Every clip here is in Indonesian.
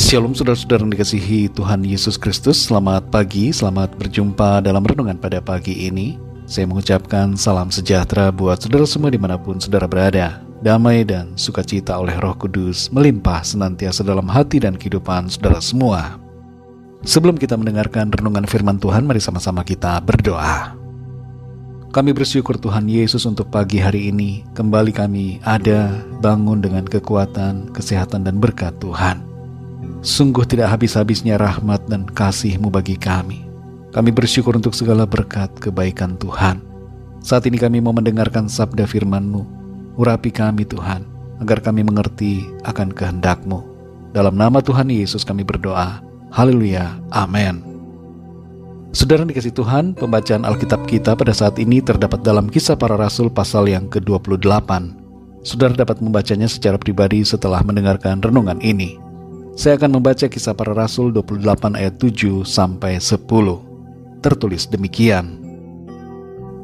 Shalom saudara-saudara yang dikasihi Tuhan Yesus Kristus. Selamat pagi, selamat berjumpa dalam renungan pada pagi ini. Saya mengucapkan salam sejahtera buat saudara semua di mana pun saudara berada. Damai dan sukacita oleh roh kudus melimpah senantiasa dalam hati dan kehidupan saudara semua. Sebelum kita mendengarkan renungan firman Tuhan, mari sama-sama kita berdoa. Kami bersyukur Tuhan Yesus untuk pagi hari ini. Kembali kami ada bangun dengan kekuatan, kesehatan dan berkat Tuhan. Sungguh tidak habis-habisnya rahmat dan kasih-Mu bagi kami. Kami bersyukur untuk segala berkat kebaikan Tuhan. Saat ini kami mau mendengarkan sabda firman-Mu. Urapi kami Tuhan, agar kami mengerti akan kehendak-Mu. Dalam nama Tuhan Yesus kami berdoa. Haleluya. Amin. Saudara dikasih Tuhan, pembacaan Alkitab kita pada saat ini terdapat dalam kisah para rasul pasal yang ke-28. Saudara dapat membacanya secara pribadi setelah mendengarkan renungan ini. Saya akan membaca kisah para rasul 28 ayat 7 sampai 10. Tertulis demikian.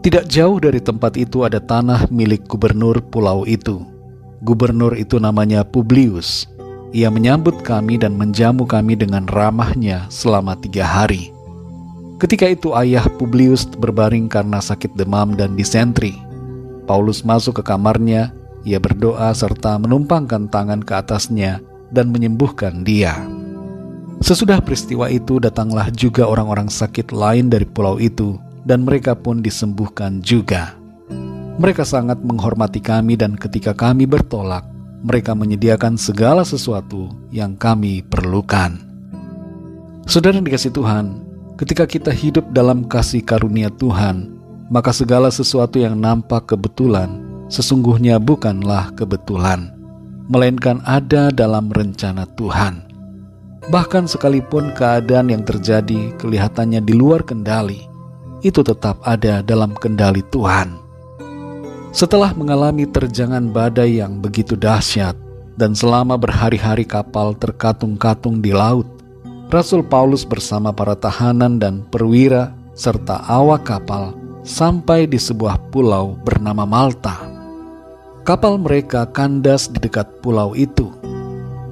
Tidak jauh dari tempat itu ada tanah milik gubernur pulau itu. Gubernur itu namanya Publius. Ia menyambut kami dan menjamu kami dengan ramahnya selama tiga hari. Ketika itu ayah Publius berbaring karena sakit demam dan disentri. Paulus masuk ke kamarnya, ia berdoa serta menumpangkan tangan ke atasnya dan menyembuhkan dia. Sesudah peristiwa itu datanglah juga orang-orang sakit lain dari pulau itu dan mereka pun disembuhkan juga. Mereka sangat menghormati kami dan ketika kami bertolak, mereka menyediakan segala sesuatu yang kami perlukan. Saudara yang dikasih Tuhan, ketika kita hidup dalam kasih karunia Tuhan, maka segala sesuatu yang nampak kebetulan sesungguhnya bukanlah kebetulan melainkan ada dalam rencana Tuhan. Bahkan sekalipun keadaan yang terjadi kelihatannya di luar kendali, itu tetap ada dalam kendali Tuhan. Setelah mengalami terjangan badai yang begitu dahsyat dan selama berhari-hari kapal terkatung-katung di laut, Rasul Paulus bersama para tahanan dan perwira serta awak kapal sampai di sebuah pulau bernama Malta. Kapal mereka kandas di dekat pulau itu.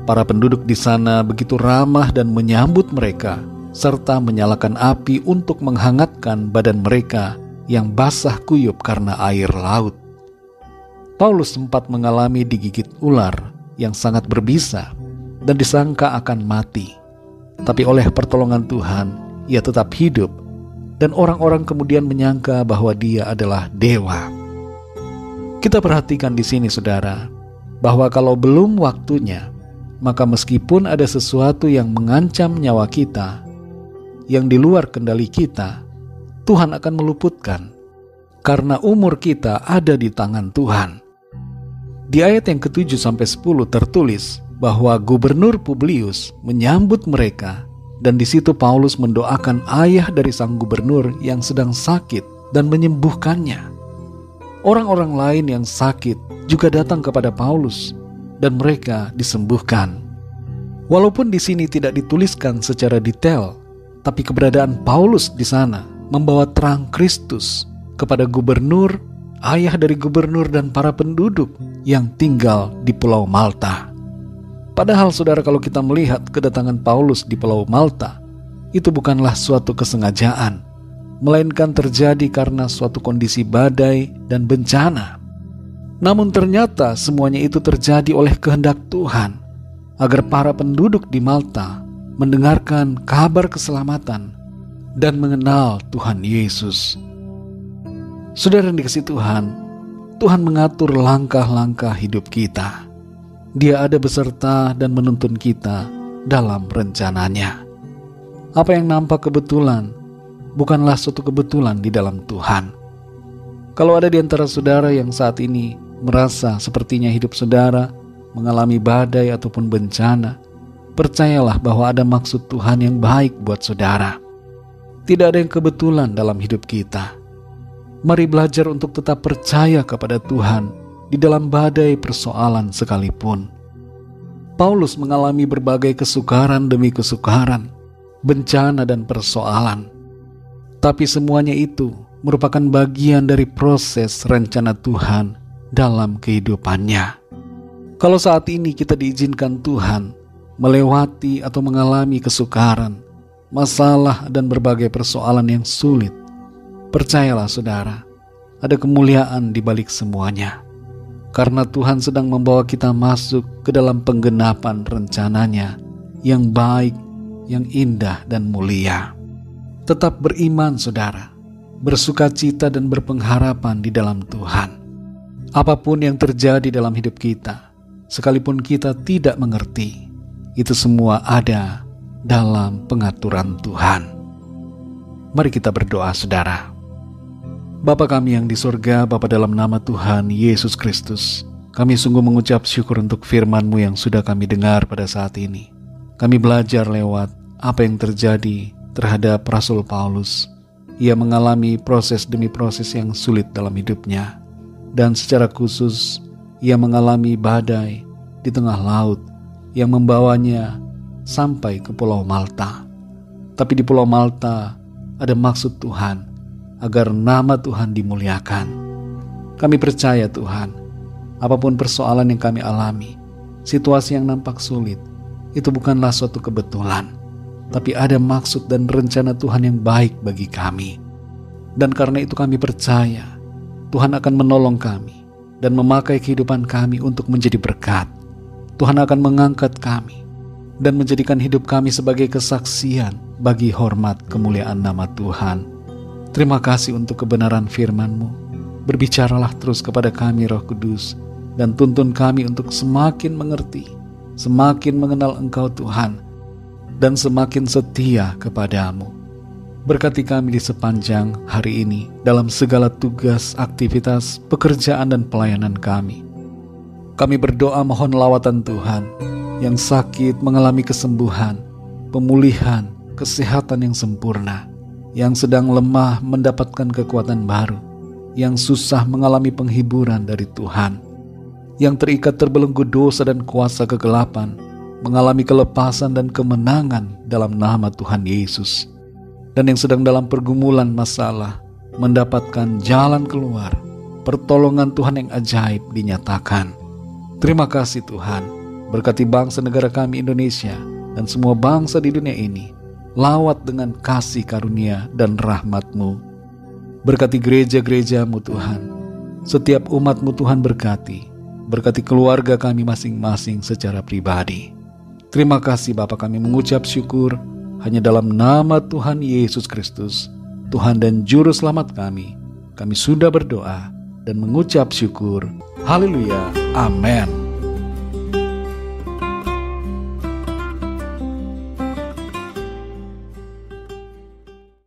Para penduduk di sana begitu ramah dan menyambut mereka, serta menyalakan api untuk menghangatkan badan mereka yang basah kuyup karena air laut. Paulus sempat mengalami digigit ular yang sangat berbisa dan disangka akan mati. Tapi oleh pertolongan Tuhan, ia tetap hidup dan orang-orang kemudian menyangka bahwa dia adalah dewa. Kita perhatikan di sini saudara, bahwa kalau belum waktunya, maka meskipun ada sesuatu yang mengancam nyawa kita, yang di luar kendali kita, Tuhan akan meluputkan. Karena umur kita ada di tangan Tuhan. Di ayat yang ke-7 sampai 10 tertulis bahwa Gubernur Publius menyambut mereka dan di situ Paulus mendoakan ayah dari sang gubernur yang sedang sakit dan menyembuhkannya. Orang-orang lain yang sakit juga datang kepada Paulus dan mereka disembuhkan. Walaupun di sini tidak dituliskan secara detail, tapi keberadaan Paulus di sana membawa terang Kristus kepada gubernur, ayah dari gubernur dan para penduduk yang tinggal di Pulau Malta. Padahal saudara kalau kita melihat kedatangan Paulus di Pulau Malta, itu bukanlah suatu kesengajaan, melainkan terjadi karena suatu kondisi badai dan bencana. Namun ternyata semuanya itu terjadi oleh kehendak Tuhan agar para penduduk di Malta mendengarkan kabar keselamatan dan mengenal Tuhan Yesus. Saudara yang dikasih Tuhan, Tuhan mengatur langkah-langkah hidup kita. Dia ada beserta dan menuntun kita dalam rencananya. Apa yang nampak kebetulan bukanlah suatu kebetulan di dalam Tuhan. Kalau ada di antara saudara yang saat ini merasa sepertinya hidup saudara mengalami badai ataupun bencana, percayalah bahwa ada maksud Tuhan yang baik buat saudara. Tidak ada yang kebetulan dalam hidup kita. Mari belajar untuk tetap percaya kepada Tuhan di dalam badai persoalan sekalipun. Paulus mengalami berbagai kesukaran demi kesukaran, bencana dan persoalan. Tapi semuanya itu merupakan bagian dari proses rencana Tuhan dalam kehidupannya. Kalau saat ini kita diizinkan Tuhan melewati atau mengalami kesukaran, masalah, dan berbagai persoalan yang sulit, percayalah saudara, ada kemuliaan di balik semuanya. Karena Tuhan sedang membawa kita masuk ke dalam penggenapan rencananya yang baik, yang indah, dan mulia. Tetap beriman saudara, bersuka cita dan berpengharapan di dalam Tuhan. Apa pun yang terjadi dalam hidup kita, sekalipun kita tidak mengerti, itu semua ada dalam pengaturan Tuhan. Mari kita berdoa saudara. Bapa kami yang di surga, Bapa dalam nama Tuhan Yesus Kristus, kami sungguh mengucap syukur untuk firman-Mu yang sudah kami dengar pada saat ini. Kami belajar lewat apa yang terjadi terhadap Rasul Paulus. Ia mengalami proses demi proses yang sulit dalam hidupnya. Dan secara khusus, ia mengalami badai di tengah laut yang membawanya sampai ke Pulau Malta. Tapi di Pulau Malta ada maksud Tuhan agar nama Tuhan dimuliakan. Kami percaya Tuhan, apa pun persoalan yang kami alami, situasi yang nampak sulit, itu bukanlah suatu kebetulan, tapi ada maksud dan rencana Tuhan yang baik bagi kami. Dan karena itu kami percaya Tuhan akan menolong kami dan memakai kehidupan kami untuk menjadi berkat. Tuhan akan mengangkat kami dan menjadikan hidup kami sebagai kesaksian bagi hormat kemuliaan nama Tuhan. Terima kasih untuk kebenaran firman-Mu. Berbicaralah terus kepada kami Roh Kudus dan tuntun kami untuk semakin mengerti, semakin mengenal Engkau Tuhan, dan semakin setia kepadamu. Berkati kami di sepanjang hari ini dalam segala tugas, aktivitas, pekerjaan, dan pelayanan kami. Kami berdoa mohon lawatan Tuhan yang sakit mengalami kesembuhan, pemulihan, kesehatan yang sempurna, yang sedang lemah mendapatkan kekuatan baru, yang susah mengalami penghiburan dari Tuhan, yang terikat terbelenggu dosa dan kuasa kegelapan, mengalami kelepasan dan kemenangan dalam nama Tuhan Yesus, dan yang sedang dalam pergumulan masalah mendapatkan jalan keluar, pertolongan Tuhan yang ajaib dinyatakan. Terima kasih Tuhan Berkati bangsa negara kami Indonesia dan semua bangsa di dunia ini. Lawat dengan kasih karunia dan rahmatmu. Berkati gereja-gerejamu Tuhan. Setiap umatmu Tuhan berkati. Berkati keluarga kami masing-masing secara pribadi. Terima kasih Bapak kami mengucap syukur hanya dalam nama Tuhan Yesus Kristus, Tuhan dan Juru Selamat kami. Kami sudah berdoa dan mengucap syukur. Haleluya. Amin.